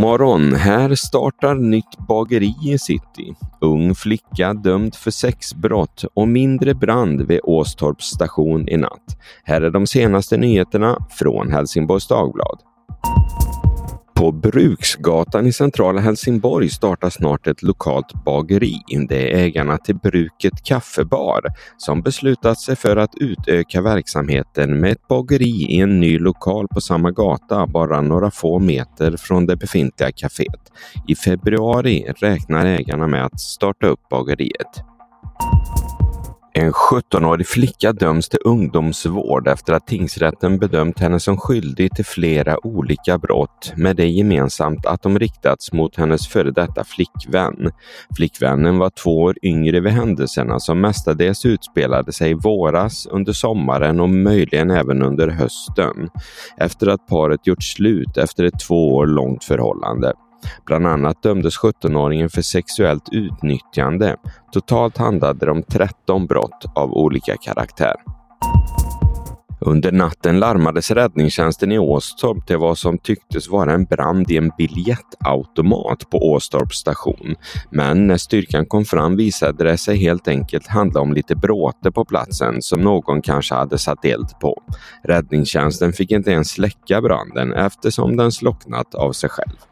morgon! Här startar nytt bageri i city. Ung flicka dömd för sexbrott och mindre brand vid Åstorps station i natt. Här är de senaste nyheterna från Helsingborgs Dagblad. På Bruksgatan i centrala Helsingborg startar snart ett lokalt bageri. Det är ägarna till Bruket kaffebar som beslutat sig för att utöka verksamheten med ett bageri i en ny lokal på samma gata, bara några få meter från det befintliga kaféet. I februari räknar ägarna med att starta upp bageriet. En 17-årig flicka döms till ungdomsvård efter att tingsrätten bedömt henne som skyldig till flera olika brott med det gemensamt att de riktats mot hennes före detta flickvän. Flickvännen var två år yngre vid händelserna som mestadels utspelade sig i våras, under sommaren och möjligen även under hösten. Efter att paret gjort slut efter ett två år långt förhållande. Bland annat dömdes 17-åringen för sexuellt utnyttjande. Totalt handlade det om 13 brott av olika karaktär. Under natten larmades räddningstjänsten i Åstorp till vad som tycktes vara en brand i en biljettautomat på Åstorps station. Men när styrkan kom fram visade det sig helt enkelt handla om lite bråte på platsen som någon kanske hade satt eld på. Räddningstjänsten fick inte ens släcka branden eftersom den slocknat av sig själv.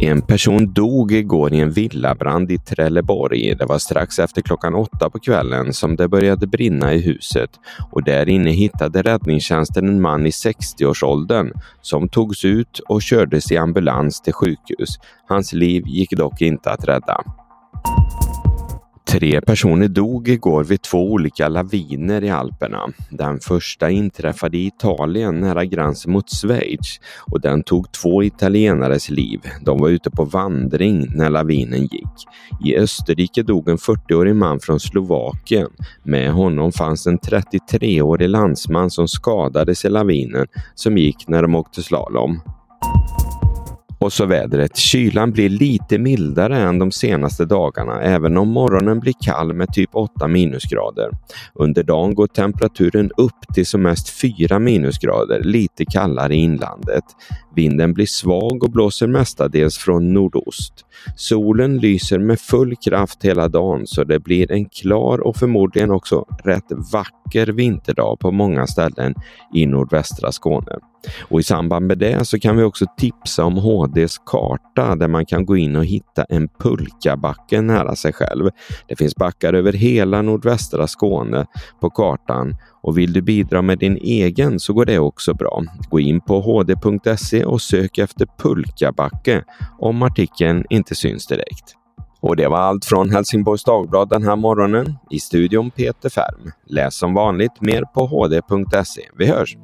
En person dog igår i en villabrand i Trelleborg. Det var strax efter klockan åtta på kvällen som det började brinna i huset och där inne hittade räddningstjänsten en man i 60-årsåldern som togs ut och kördes i ambulans till sjukhus. Hans liv gick dock inte att rädda. Tre personer dog igår vid två olika laviner i Alperna. Den första inträffade i Italien nära gränsen mot Schweiz och den tog två italienares liv. De var ute på vandring när lavinen gick. I Österrike dog en 40-årig man från Slovakien. Med honom fanns en 33-årig landsman som skadades i lavinen som gick när de åkte slalom. Och så vädret. Kylan blir lite mildare än de senaste dagarna, även om morgonen blir kall med typ 8 minusgrader. Under dagen går temperaturen upp till som mest 4 minusgrader, lite kallare i inlandet. Vinden blir svag och blåser mestadels från nordost. Solen lyser med full kraft hela dagen så det blir en klar och förmodligen också rätt vacker vinterdag på många ställen i nordvästra Skåne. Och I samband med det så kan vi också tipsa om HDs karta där man kan gå in och hitta en pulkabacke nära sig själv. Det finns backar över hela nordvästra Skåne på kartan och vill du bidra med din egen så går det också bra. Gå in på hd.se och sök efter pulkabacke om artikeln inte syns direkt. Och det var allt från Helsingborgs Dagblad den här morgonen. I studion Peter Färm. Läs som vanligt mer på hd.se. Vi hörs!